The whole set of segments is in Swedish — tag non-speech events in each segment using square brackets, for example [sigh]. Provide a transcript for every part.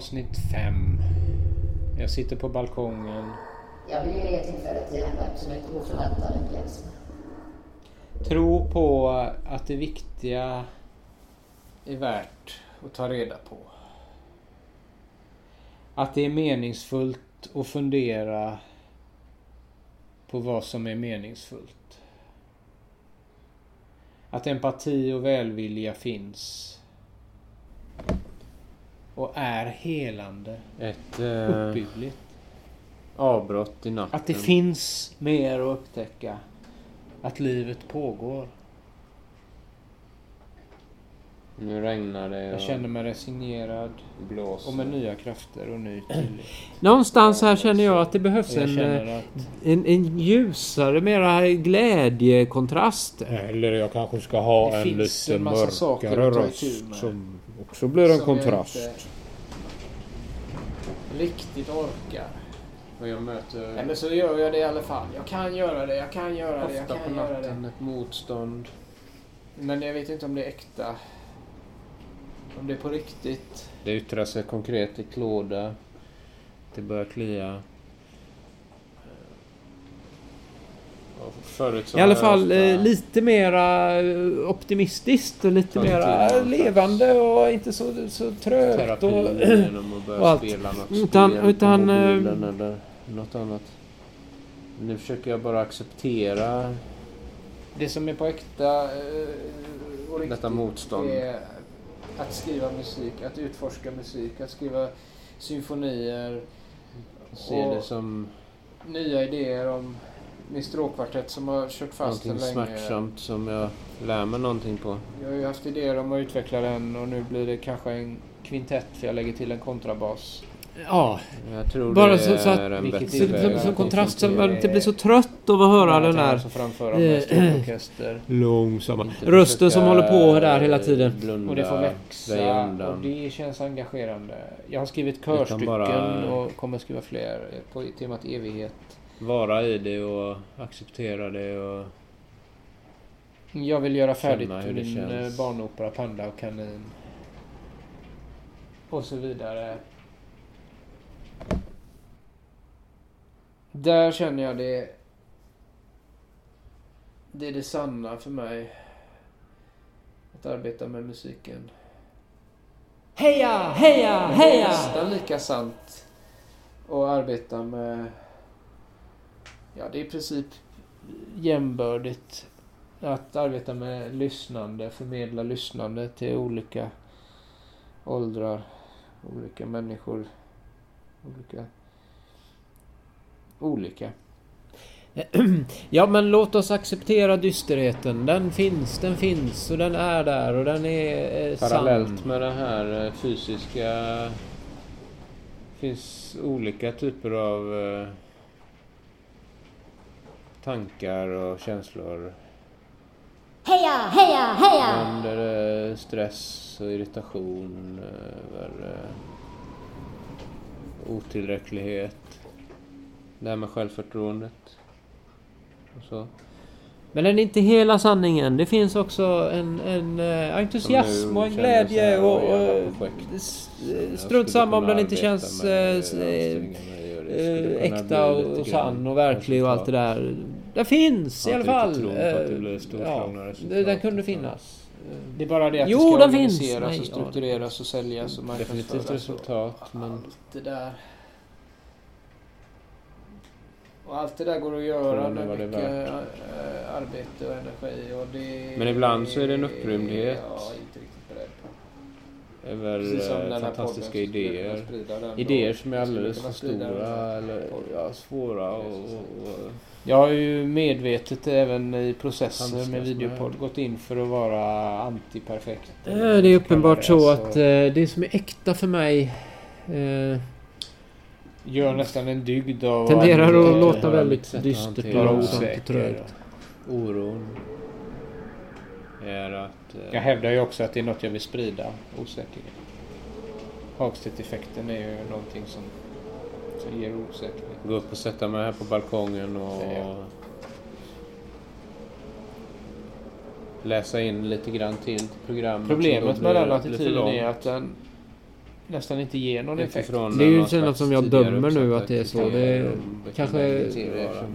Avsnitt 5. Jag sitter på balkongen. Jag vill ge tillfället till en absolut oförväntad upplevelse. Tro på att det viktiga är värt att ta reda på. Att det är meningsfullt att fundera på vad som är meningsfullt. Att empati och välvilja finns. Och är helande. Ett eh, Uppbyggligt. avbrott i natten. Att det finns mer att upptäcka. Att livet pågår. Nu regnar det Jag känner mig resignerad. blåser. Och med nya krafter och ny tillit. [clears throat] Någonstans här känner jag att det behövs en, eh, att en, en ljusare, mera glädjekontrast. Eller jag kanske ska ha Det en lite en massa saker mörkare röst som också blir en som jag kontrast. riktigt orkar. Och jag möter Nej, men så gör jag det i alla fall. Jag kan göra det, jag kan göra det, jag på kan göra det. natten ett motstånd. Men jag vet inte om det är äkta. Om det är på riktigt. Det yttrar sig konkret i klåda. Det börjar klia. Förut I alla fall ofta- eh, lite mera eh, optimistiskt och lite Tagit mera någon levande och inte så, så trögt. Och, [clears throat] och allt. Utan- utan, eh, mobilen eller något annat. Nu försöker jag bara acceptera Det som är på äkta eh, och riktigt detta motstånd. är att skriva musik, att utforska musik, att skriva symfonier, Se det som nya idéer om min stråkkvartett som har kört fast någonting länge. smärtsamt som jag lär mig någonting på. Jag har ju haft idéer om att utveckla den och nu blir det kanske en kvintett för jag lägger till en kontrabas. ja, Jag tror Bara det så- så att- vilket så, som, som kontrast så man inte blir så trött av att höra den där eh, långsamma rösten som håller på där hela tiden. Blunda, Och det får växa och det känns engagerande. Jag har skrivit körstycken bara- och kommer skriva fler på temat evighet. Vara i det och acceptera det och Jag vill göra färdigt det min känns. eh, barnopera Panda och kanin. Och så vidare. Där känner jag det... Det är det sanna för mig. Att arbeta med musiken. Heja, heja, heja! Nästan lika sant att arbeta med... Ja, det är i princip jämbördigt. Att arbeta med lyssnande, förmedla lyssnande till olika åldrar, olika människor, olika... Olika. [clears throat] Ja men låt oss acceptera dysterheten. Den finns, den finns och den är där och den är eh, Parallellt sann. med det här eh, fysiska finns olika typer av eh, tankar och känslor. Heja, heja, heja! Ibland är det stress och irritation över eh, otillräcklighet. Det här med självförtroendet. Och så. Men den är inte hela sanningen. Det finns också en, en eh, entusiasm och en glädje och, och strunt samma om den inte känns eh, eh, eh, äkta och, och sann och verklig och allt det där. Den finns i alla fall. Eh, Ja, den kunde finnas. Det är bara det att Jo, det ska finns. organiseras Nej, och struktureras och säljas och marknadsföras. resultat men Allt det där. Och allt det där går att göra med vad det är mycket eh, arbete och energi. Och det Men ibland så är det en upprymdhet. Ja, inte riktigt beredd på. över eh, fantastiska idéer. Idéer som är alldeles för stora eller ja, svåra och, och, och Jag har ju medvetet även i processer med videopodd gått in för att vara antiperfekt. Eh, Det är uppenbart så att eh, det som är äkta för mig eh, Gör nästan en dygd av tenderar att- att det låta väldigt att dystert och vara långsamt och osäker. trögt. oron är att eh, Jag hävdar ju också att det är något jag vill sprida, osäkerhet. Hagstedt-effekten är ju någonting som, som ger osäkerhet. gå upp och sätta mig här på balkongen och Ja. läsa in lite grann till programmet. Problemet med den attityden är att den nästan inte ger någon effekt. Det är ju slags som jag dömer nu att det är så. Det är kanske-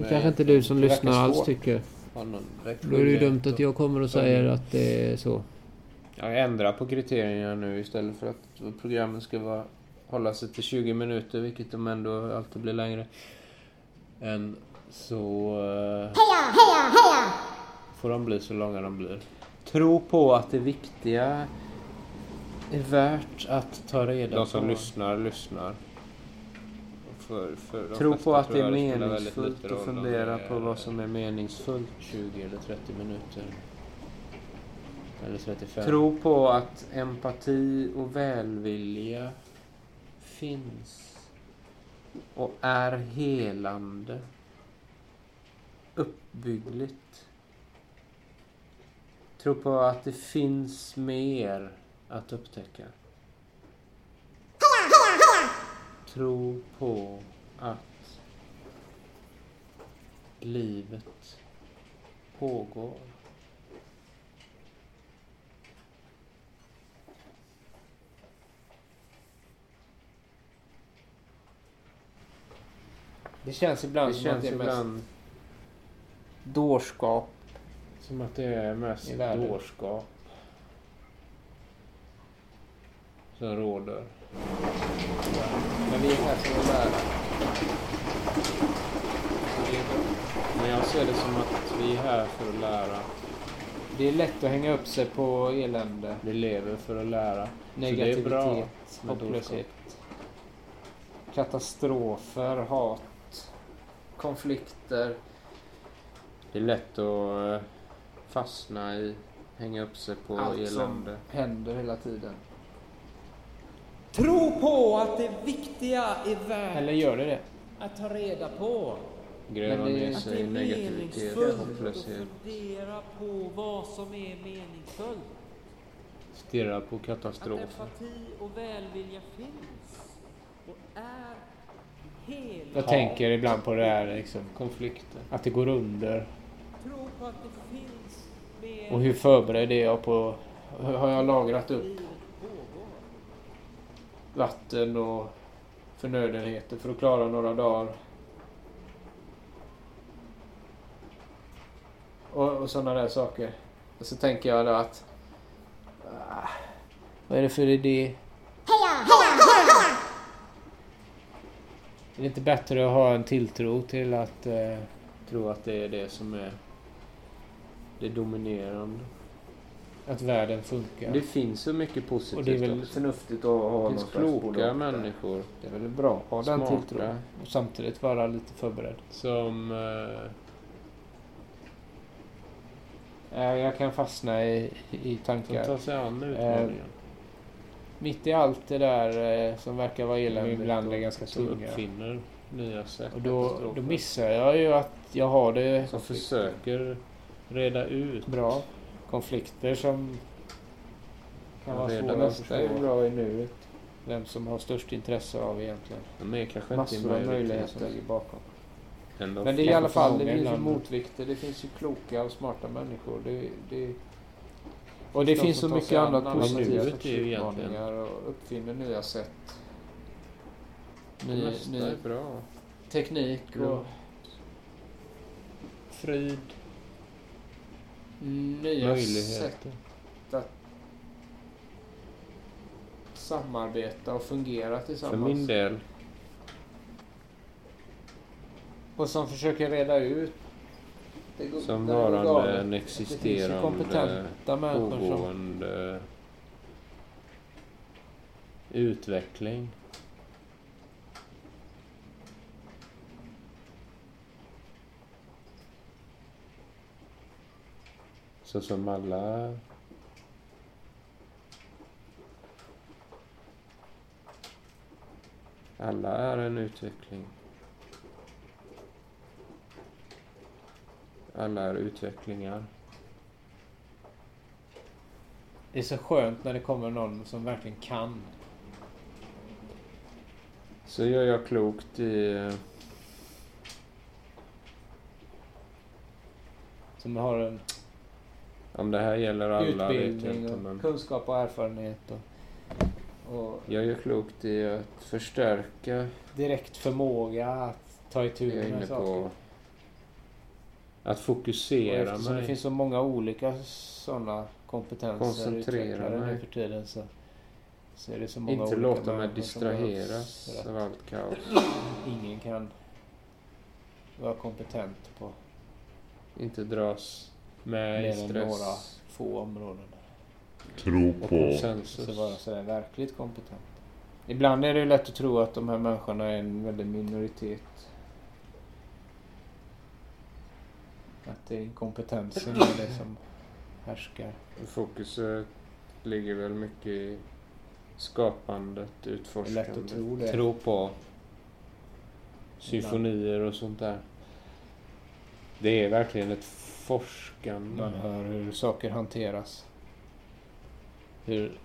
Kanske inte du som lyssnar alls tycker. Då är det ju dumt att jag kommer och säger att det är så. Jag ändrar på kriterierna nu istället för att programmen ska vara, hålla sig till 20 minuter, vilket de ändå alltid blir längre. Än så... eh, Får de bli så långa de blir. Tro på att det viktiga är värt att ta reda De på. som lyssnar, lyssnar. För, för de Tro på att det är meningsfullt och om fundera på vad som är meningsfullt. 20 eller 30 minuter. Eller 35. Tro på att empati och välvilja finns och är helande, uppbyggligt. Tro på att det finns mer att upptäcka. Tro på att livet pågår. Det känns ibland Det som känns att det är mest ibland dårskap. som att det är mest dårskap som råder. Men vi är här för att lära. Men jag ser det som att vi är här för att lära. Det är lätt att hänga upp sig på elände, Vi lever för att lära. negativitet, hopplöshet. Katastrofer, hat, konflikter. Det är lätt att eh, fastna i, hänga upp sig på Allt som elände. händer hela tiden. Tro på att det viktiga är värt Eller gör det det? att ta reda på. Gräva Men det- ner Att sig i negativitet och hopplöshet. fundera på vad som är meningsfullt. Stirra på Att katastrofer. empati och välvilja finns och är Jag tänker ibland på det här liksom, Konflikter. att det går under. Tro på att det finns mer Och hur förberedd är jag på... Har jag lagrat upp vatten och förnödenheter för att klara några dagar? Och, och sådana där saker. Och så tänker jag då att... Ah, vad är det för idé? Är det inte bättre att ha en tilltro till att... Eh, Tror att det är det som är det dominerande. att världen funkar? Det finns så mycket positivt och det är väl också. förnuftigt att ha Det finns kloka människor Det är väl bra att ha den tilltron. Och samtidigt vara lite förberedd. som eh, Eh, Jag kan fastna i, i som tankar. tar sig an utmaningen. Mitt i allt det där eh, som verkar vara eländigt ibland är ganska tunga. uppfinner nya sätt. Och då, då missar jag ju att jag har det Som försöker reda ut. bra. Konflikter som kan vara svåra att förstå bra i nuet. Vem som har störst intresse av egentligen. Är kanske Massor av möjligheter ligger bakom. Men det är i alla fall, det finns ju motvikter. Det finns ju kloka och smarta människor. Det, det, och det De finns så mycket sig an annat alla positivt. nuet är ju egentligen- Utmaningar och uppfinner nya sätt. Det Ny, ny är bra. teknik Bra. och Frid, nya sätt att samarbeta och fungera För tillsammans. min del, Och som försöker reda ut. Som varande en existerande, pågående utveckling. Så som alla Alla är en utveckling. Alla är utvecklingar. Det är så skönt när det kommer någon som verkligen kan. Så gör jag klokt i... Som har en Om det här gäller alla utbildning inte och men... kunskap och erfarenhet. Och Och Jag gör klokt i att förstärka direkt förmåga att ta itu jag är med inne saker. på. Att Och fokusera det mig. finns så många olika sådana kompetenser Koncentrera mig. nu för tiden så, så är det så många Inte olika låta mig distraheras av allt kaos. [clears throat] Ingen kan vara kompetent på Inte dras med i mer än några stress få områden. Tro och på. konsensus. Så vara sådär verkligt kompetent. Ibland är det ju lätt att tro att de här människorna är en väldig minoritet. Att det är inkompetensen är [laughs] det som härskar. Fokuset ligger väl mycket i skapandet, Det är lätt utforskandet. att tro det. Tro på symfonier och sånt där. Det är verkligen ett forskande. Man hör hur saker hanteras. Hur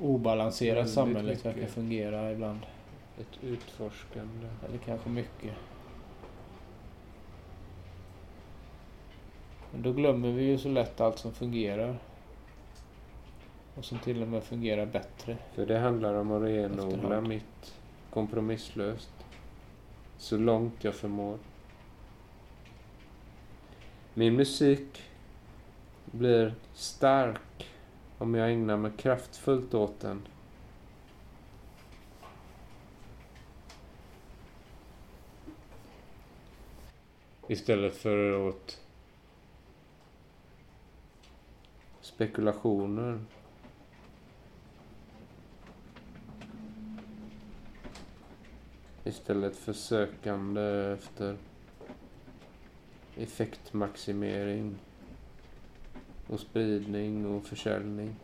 obalanserat samhället mycket. verkar fungera ibland. Ett utforskande. Eller kanske mycket. Men då glömmer vi ju så lätt allt som fungerar. Och som till och med fungerar bättre. För det handlar om att renodla mitt kompromisslöst. Så långt jag förmår. Min musik blir stark om jag ägnar mig kraftfullt åt den. Istället för åt spekulationer. Istället för sökande efter effektmaximering och spridning och försäljning.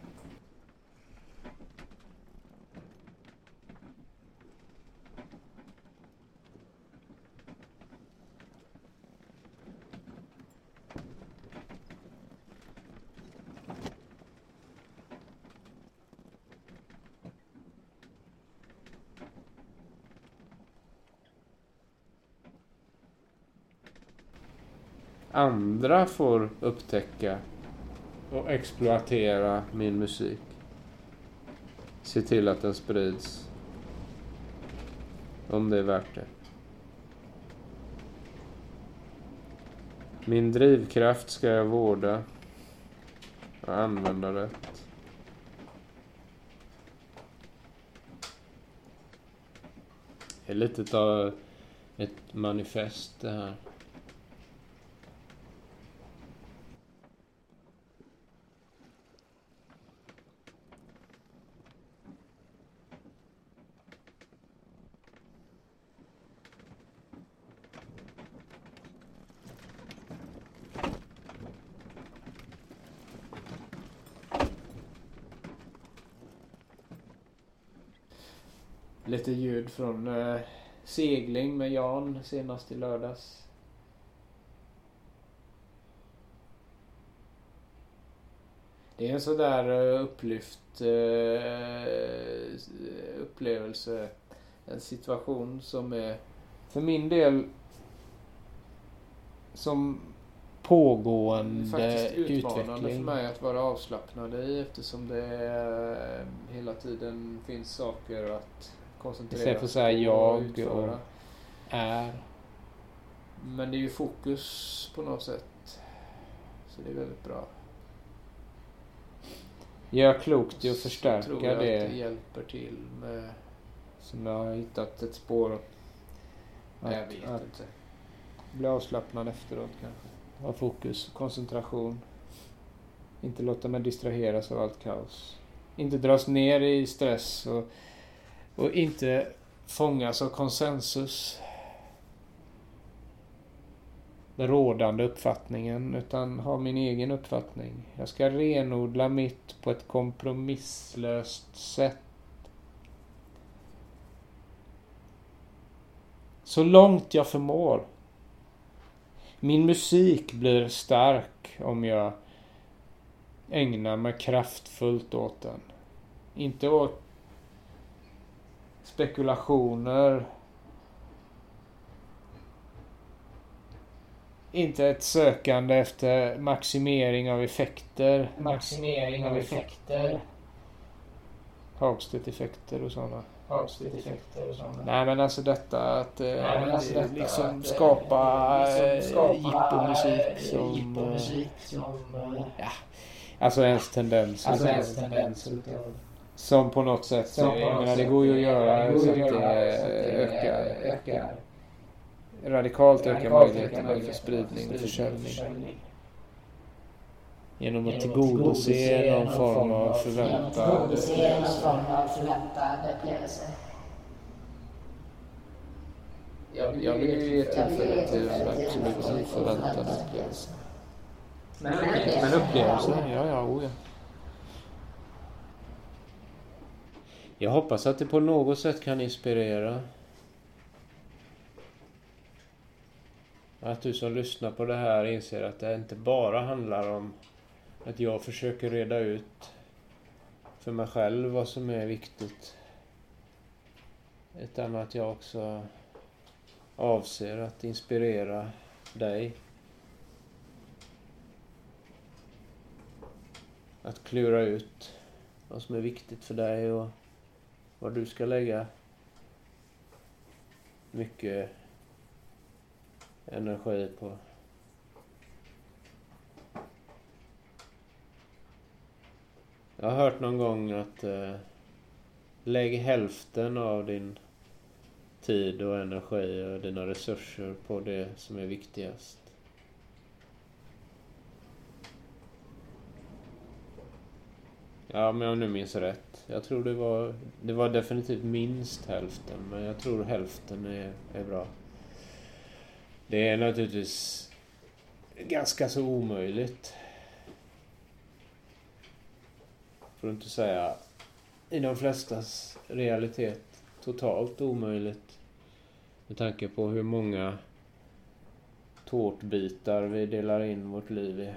Andra får upptäcka och exploatera min musik. Se till att den sprids. Om det är värt det. Min drivkraft ska jag vårda och använda rätt. Det är lite av ett manifest det här. Lite ljud från eh, segling med Jan senast i lördags. Det är en sådär eh, upplyft eh, upplevelse. En situation som är för min del som pågående Faktiskt utmanande utveckling. för mig att vara avslappnad i eftersom det eh, hela tiden finns saker att koncentrera Istället för att säga jag och och- Är. Men det är ju fokus på något sätt. Så det är väldigt bra. Gör klokt i att Så tror förstärka jag det. att det hjälper till med... Som jag har hittat ett spår. Att, jag vet att inte. bli avslappnad efteråt kanske. Ha fokus, koncentration. Inte låta mig distraheras av allt kaos. Inte dras ner i stress och, och inte fångas av konsensus. Den rådande uppfattningen utan ha min egen uppfattning. Jag ska renodla mitt på ett kompromisslöst sätt. Så långt jag förmår. Min musik blir stark om jag ägnar mig kraftfullt åt den. Inte åt spekulationer. Inte ett sökande efter maximering av effekter. Maximering av effekter. Hagstedt-effekter och sådana. Hagstedt-effekter och sådana. Nej men alltså detta att eh, Nej, men alltså detta liksom att, eh, skapa liksom skapa, eh, jippomusik eh, som... jippomusik som... Ja, alltså ens tendenser. Alltså ens tendenser utav Som på något sätt, Som på jag menar det sätt, går ju att det göra går så ju att det så att det ökar, ökar radikalt ökar radikalt möjligheterna för spridning och försäljning. Genom att tillgodose någon form av förväntad... Tillgodose någon form av förväntad upplevelse. Jag, jag vill ju ge tillfälle till en absolut förväntad upplevelse. Men Men upplevelser, ja ja, oh ja. Jag hoppas att det på något sätt kan inspirera. Att du som lyssnar på det här inser att det inte bara handlar om att jag försöker reda ut för mig själv vad som är viktigt. Utan att jag också avser att inspirera dig. Att klura ut vad som är viktigt för dig och vad du ska lägga mycket energi på. Jag har hört någon gång att eh, lägg hälften av din tid och energi och dina resurser på det som är viktigast. Ja, men om jag nu minns rätt. Jag tror det var, det var definitivt minst hälften, men jag tror hälften är, är bra. Det är naturligtvis ganska så omöjligt. För att inte säga i de flestas realitet totalt omöjligt. Med tanke på hur många tårtbitar vi delar in vårt liv i.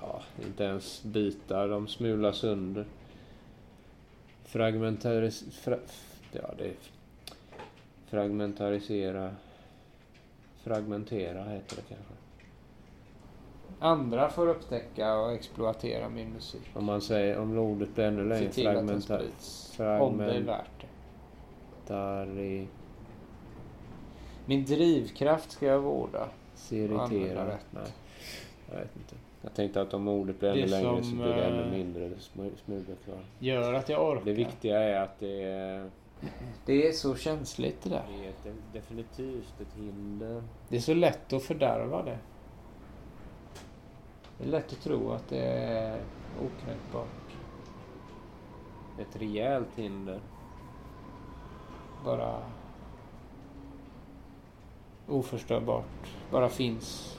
Ja, inte ens bitar, de smulas sönder. Fragmentaris... Fra, ja, det är... Fragmentarisera... Fragmentera heter det kanske. Andra får upptäcka och exploatera min musik. Om man säger, om ordet blir ännu längre. till att den Fragmenta, sprids. Om det är värt det. fragmentari... Min drivkraft ska jag vårda. Rätt. Nej, jag vet inte. Jag tänkte att om ordet blir ännu längre så blir det ännu eh, mindre smu- smulor kvar. Gör att jag orkar. Det viktiga är att det är, Det är så känsligt det där. det är ett, definitivt ett hinder. Det är så lätt att fördärva det. Det är lätt att tro att det är okränkbart. Ett rejält hinder. Bara oförstörbart. Bara finns.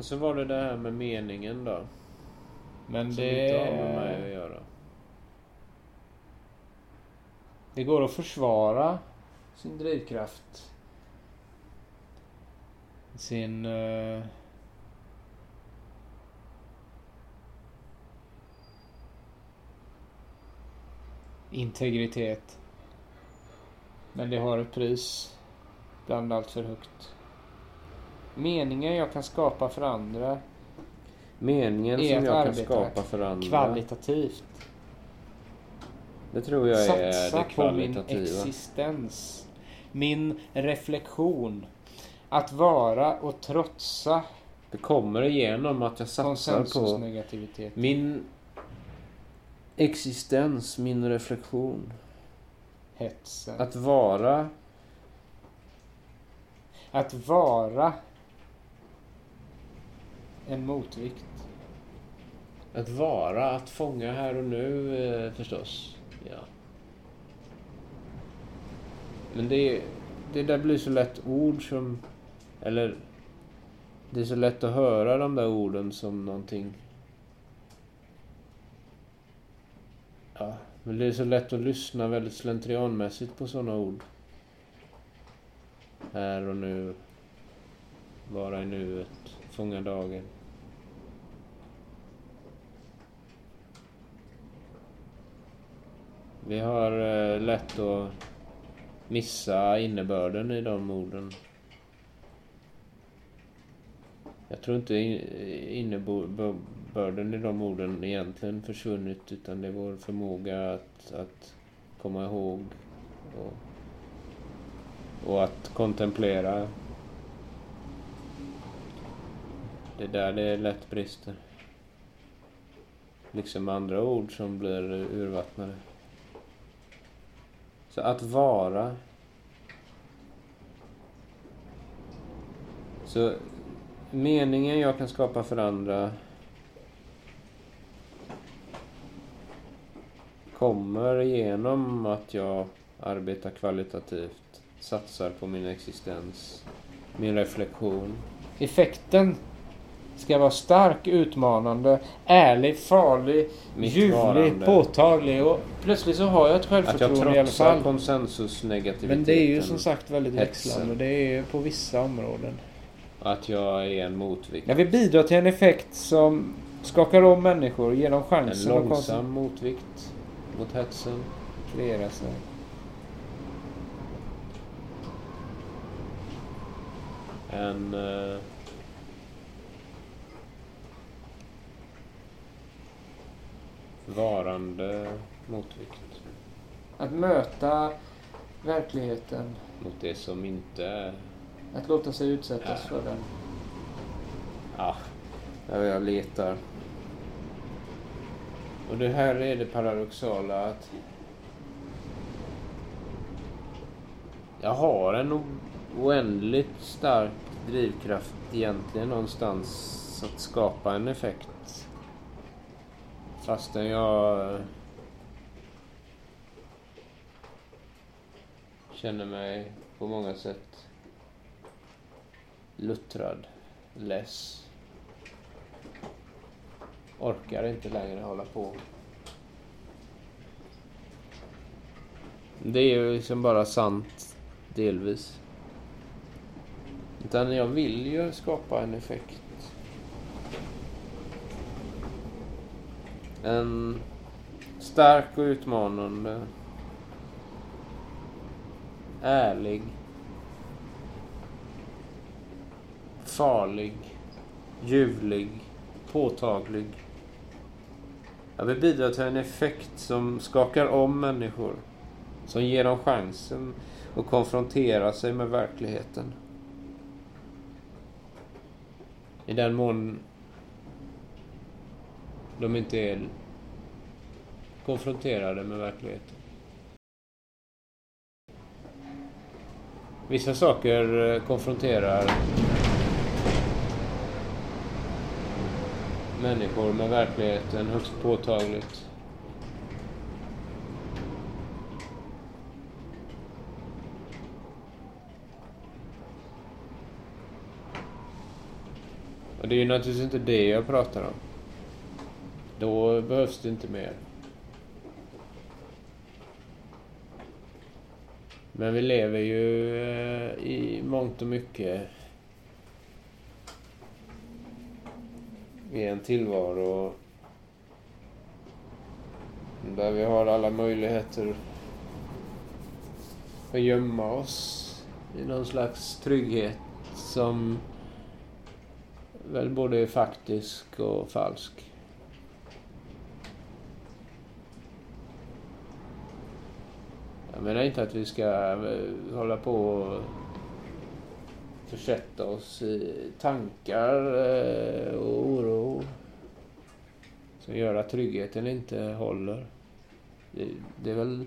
Och så var det det här med meningen då. Men Som det, inte har med mig att göra. det går att försvara sin drivkraft. Sin... eh, integritet. Men det har ett pris. Ibland allt för högt. Meningen jag kan skapa för andra Meningen är som jag kan skapa för andra. kvalitativt. Det tror jag är Satsa på min existens. Min reflektion. Att vara och trotsa Det kommer igenom att jag satsar på min existens, min reflektion. Hetsen. Att vara Att vara en motvikt. Att vara, att fånga här och nu eh, förstås. Ja. Men det, det där blir så lätt ord som... Eller... Det är så lätt att höra de där orden som någonting... Ja, men det är så lätt att lyssna väldigt slentrianmässigt på sådana ord. Här och nu. Vara i nuet. Fånga dagen. Vi har eh, lätt att missa innebörden i de orden. Jag tror inte innebörden i de orden egentligen försvunnit utan det är vår förmåga att, att komma ihåg och, och att kontemplera. Det är där det lätt brister. Liksom andra ord som blir urvattnade. Så att vara. Så meningen jag kan skapa för andra kommer genom att jag arbetar kvalitativt, satsar på min existens, min reflektion. Effekten ska vara stark, utmanande, ärlig, farlig, ljuvlig, påtaglig och plötsligt så har jag ett Att jag självförtroende i alla fall. konsensusnegativiteten. Men det är ju som sagt väldigt hetsen. växlande. Det är på vissa områden. Att jag är en motvikt. Jag vill bidra till en effekt som skakar om människor, En chansen att långsam motvikt mot hetsen. koncentrera sig. En... Eh, varande motvikt Att möta verkligheten. mot det som inte är... Att låta sig utsättas Ja. för den. Ja, jag letar. Och det här är det paradoxala att jag har en oändligt stark drivkraft egentligen någonstans att skapa en effekt. Fastän jag eh, känner mig på många sätt luttrad, less. Orkar inte längre hålla på. Det är ju liksom bara sant delvis. Utan jag vill ju skapa en effekt. En stark och utmanande. Ärlig. Farlig. Ljuvlig. Påtaglig. Jag vill bidra till en effekt som skakar om människor. Som ger dem chansen att konfrontera sig med verkligheten. I den mån de inte är konfronterade med verkligheten. Vissa saker eh, konfronterar människor med verkligheten högst påtagligt. Och det är ju naturligtvis inte det jag pratar om. Då behövs det inte mer. Men vi lever ju eh, i mångt och mycket i en tillvaro där vi har alla möjligheter att gömma oss i någon slags trygghet som väl både är faktisk och falsk. Jag menar inte att vi ska eh, hålla på och försätta oss i tankar eh, och oro som gör att tryggheten inte håller. Det, det är väl...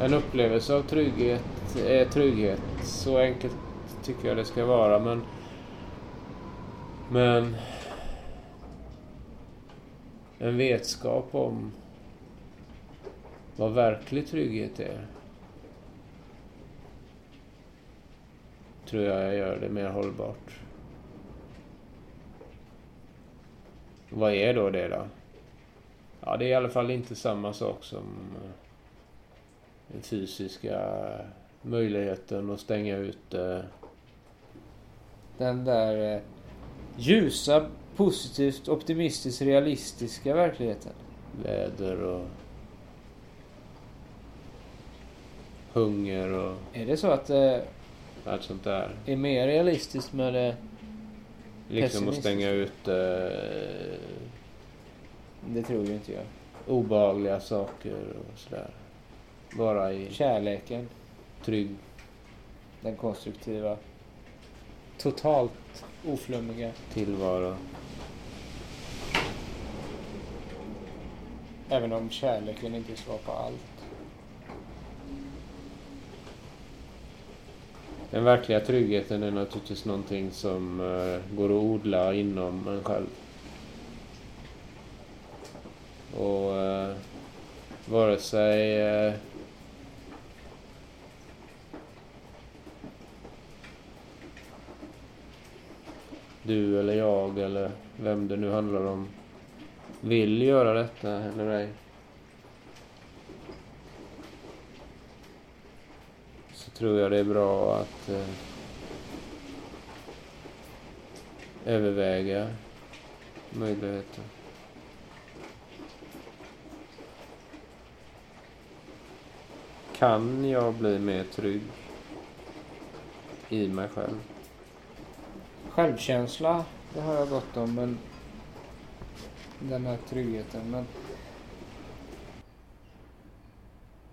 En upplevelse av trygghet är trygghet. Så enkelt tycker jag det ska vara men... Men... En vetskap om vad verklig trygghet är. Tror jag jag gör det mer hållbart. Vad är då det då? Ja, det är i alla fall inte samma sak som eh, den fysiska möjligheten att stänga ut Den där eh, ljusa, positivt, optimistiskt, realistiska verkligheten. väder och hunger och Är det så att eh, Allt sånt där. är mer realistiskt med det. Liksom att stänga ut eh, Det tror ju inte jag. obehagliga saker och sådär. Bara i Kärleken, trygg... den konstruktiva. Totalt oflummiga. tillvaro. Även om kärleken inte är svar på allt. Den verkliga tryggheten är naturligtvis någonting som eh, går att odla inom en själv. Och eh, vare sig du eller jag eller vem det nu handlar om vill göra detta eller ej. Så tror jag det är bra att eh, överväga möjligheten. Kan jag bli mer trygg i mig själv? Självkänsla, det har jag gott om, men den här tryggheten. Men,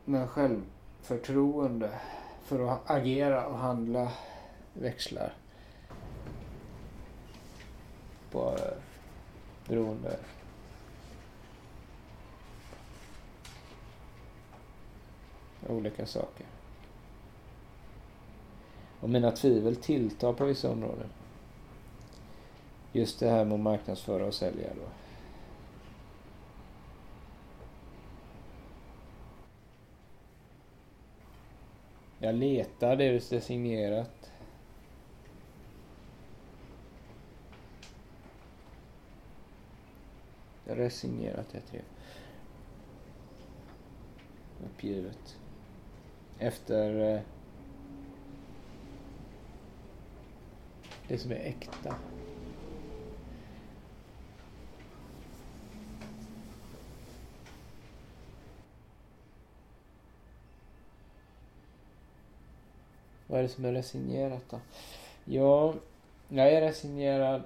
men självförtroende för att agera och handla växlar. Bara eh, beroende. Olika saker. Och mina tvivel tilltar på vissa områden. Just det här med att marknadsföra och sälja då. Jag letar, det är signerat. Resignerat heter det. Uppgivet. Efter eh, det som är äkta. Vad är det som är resignerat då? Ja, jag är resignerad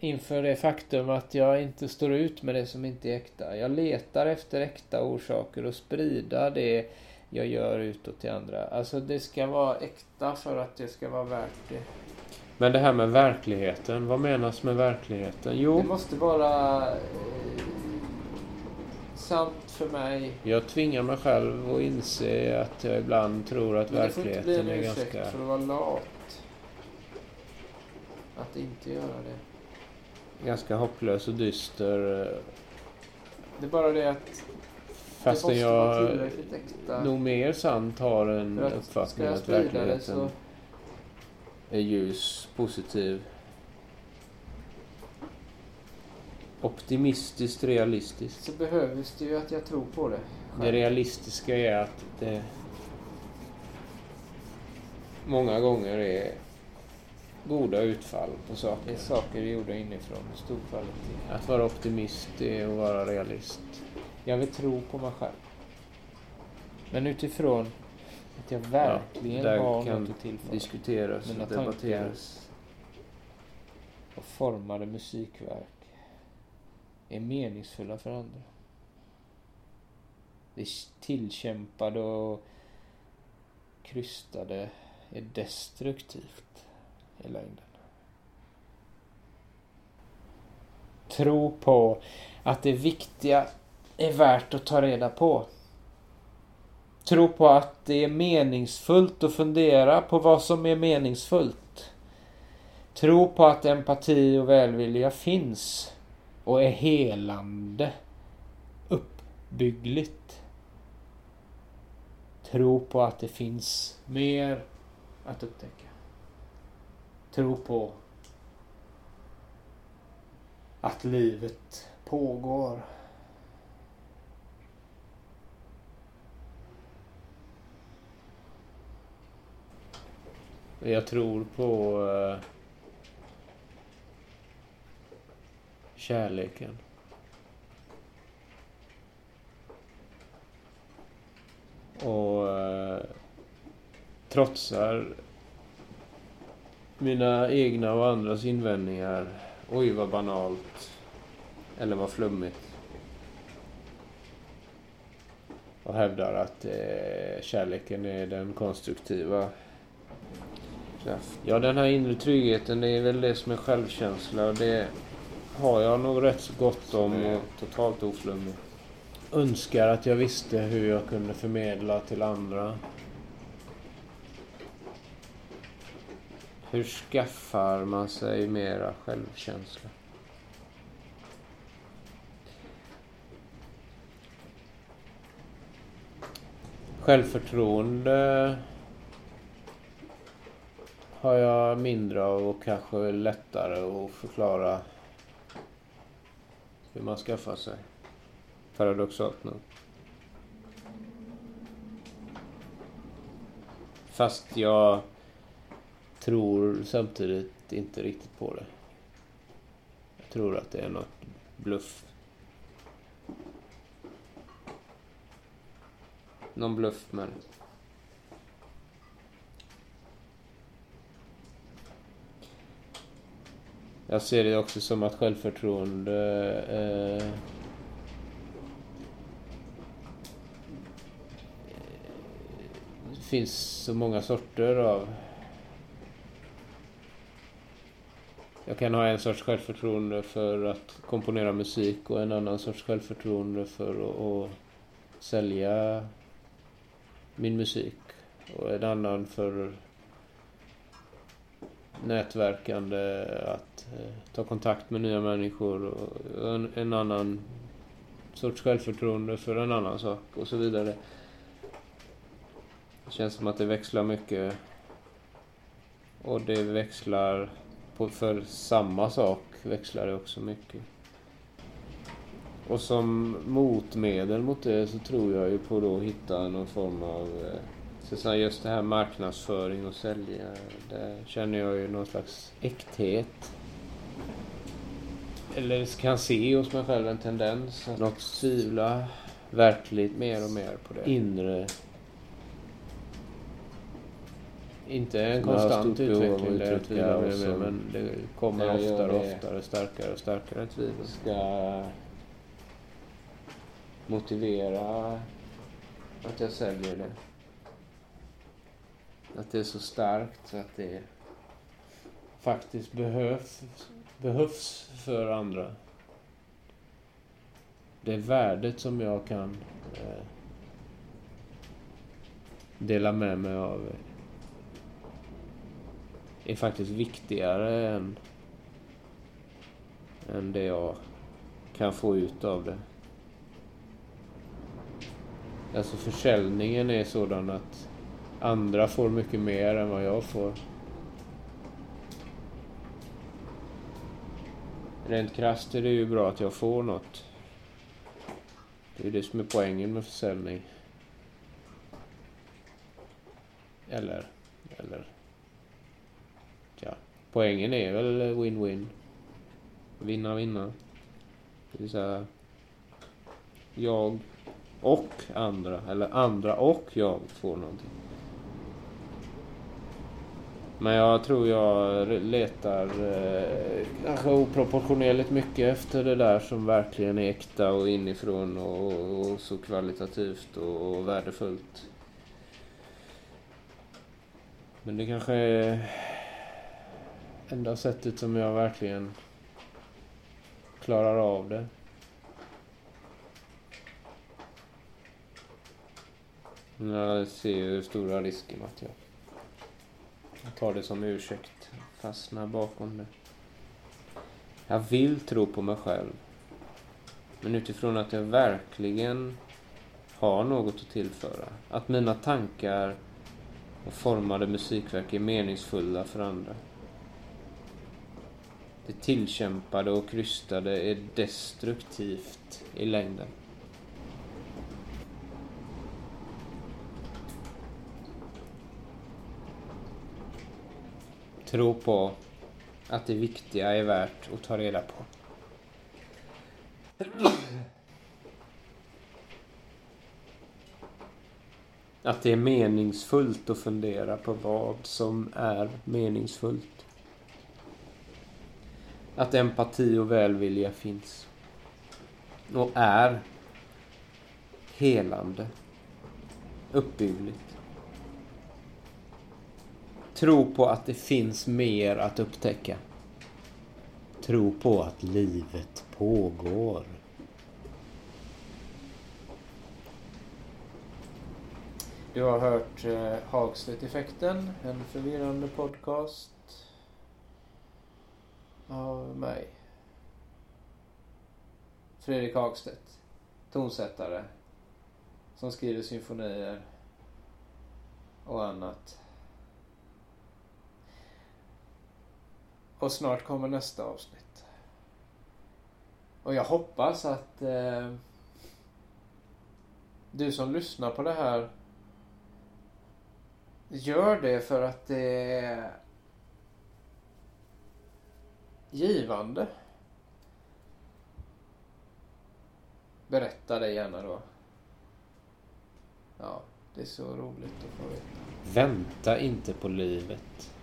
inför det faktum att jag inte står ut med det som inte är äkta. Jag letar efter äkta orsaker och sprida det jag gör utåt till andra. Alltså det ska vara äkta för att det ska vara värt det. Men det här med verkligheten, vad menas med verkligheten? Jo, Det måste vara eh, sant för mig. jag tvingar mig själv att inse att jag ibland tror att Men det får inte bli verkligheten en är ursäkt ganska... för att vara lat. Att inte göra det. ganska hopplös och dyster. Det är bara det att Fastän jag nog mer sant har en uppfattning att verkligheten så... är ljus, positiv. Optimistiskt, realistiskt. Så behövs det ju att jag tror på det. Det själv. realistiska är att det många gånger är goda utfall på Det är saker. saker gjorda inifrån stor kvalitet. Att vara optimist är att vara realist. Jag vill tro på mig själv. Men utifrån att jag verkligen där har kan något att tillföra. Diskuteras och debatteras. och formade musikverk är meningsfulla för andra. Det tillkämpade och krystade är destruktivt i längden. Tro på att det viktiga är värt att ta reda på. Tro på att det är meningsfullt att fundera på vad som är meningsfullt. Tro på att empati och välvilja finns och är helande, uppbyggligt. Tro på att det finns mer att upptäcka. Tro på att livet pågår. Jag tror på eh, kärleken. Och eh, trotsar mina egna och andras invändningar. Oj, vad banalt. Eller vad flummigt. Och hävdar att eh, kärleken är den konstruktiva Ja, den här inre tryggheten, det är väl det som är självkänsla och det har jag nog rätt så gott om och totalt oflummig. Önskar att jag visste hur jag kunde förmedla till andra. Hur skaffar man sig mera självkänsla? Självförtroende har jag mindre av och kanske lättare att förklara hur man skaffar sig. Paradoxalt nog. Fast jag tror samtidigt inte riktigt på det. Jag tror att det är något bluff. Någon bluff med det. Jag ser det också som att självförtroende eh, det finns så många sorter av Jag kan ha en sorts självförtroende för att komponera musik och en annan sorts självförtroende för att, att sälja min musik. Och en annan för nätverkande, att eh, ta kontakt med nya människor och en, en, annan sorts självförtroende för en annan sak och så vidare. Det känns som att det växlar mycket. Och det växlar på, för samma sak växlar det också mycket. Och som motmedel mot det så tror jag ju på att hitta någon form av eh, så just det här marknadsföring och sälja, där känner jag ju någon slags äkthet. Eller kan se hos mig själv en tendens att något tvivla verkligt mer och mer på det inre. Inte en konstant utveckling där jag tvivlar mer, mer, men det kommer oftare och oftare, starkare och starkare tvivel. Ska motivera att jag säljer det. Att det är så starkt så att det faktiskt behövs, behövs för andra. Det värdet som jag kan eh, dela med mig av är faktiskt viktigare än, än det jag kan få ut av det. Alltså försäljningen är sådan att andra får mycket mer än vad jag får. Rent krasst är det ju bra att jag får något. Det är det som är poängen med försäljning. Eller, eller... Ja, poängen är väl win-win. Vinna, vinna. Det vill säga... Jag och andra, eller andra och jag får någonting. Men jag tror jag letar eh, kanske oproportionerligt mycket efter det där som verkligen är äkta och inifrån och, och så kvalitativt och, och värdefullt. Men det kanske är enda sättet som jag verkligen klarar av det. Jag ser ju stora risker med att jag jag tar det som ursäkt. Fastnar bakom det. Jag vill tro på mig själv. Men utifrån att jag verkligen har något att tillföra. Att mina tankar och formade musikverk är meningsfulla för andra. Det tillkämpade och krystade är destruktivt i längden. Tro på att det viktiga är värt att ta reda på. Att det är meningsfullt att fundera på vad som är meningsfullt. Att empati och välvilja finns. Och är helande. Uppbyggligt. Tro på att det finns mer att upptäcka. Tro på att livet pågår. Du har hört eh, Hagstedt-effekten, en förvirrande podcast av mig. Fredrik Hagstedt, tonsättare, som skriver symfonier och annat. Och snart kommer nästa avsnitt. Och jag hoppas att eh, du som lyssnar på det här gör det för att det är givande. Berätta det gärna då. Ja, det är så roligt att få veta. Vänta inte på livet.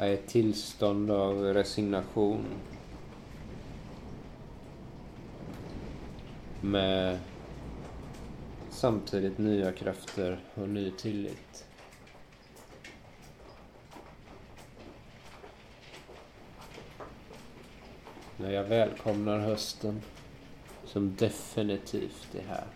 Är ett tillstånd av resignation. Med samtidigt nya krafter och ny tillit. När jag välkomnar hösten som definitivt är här.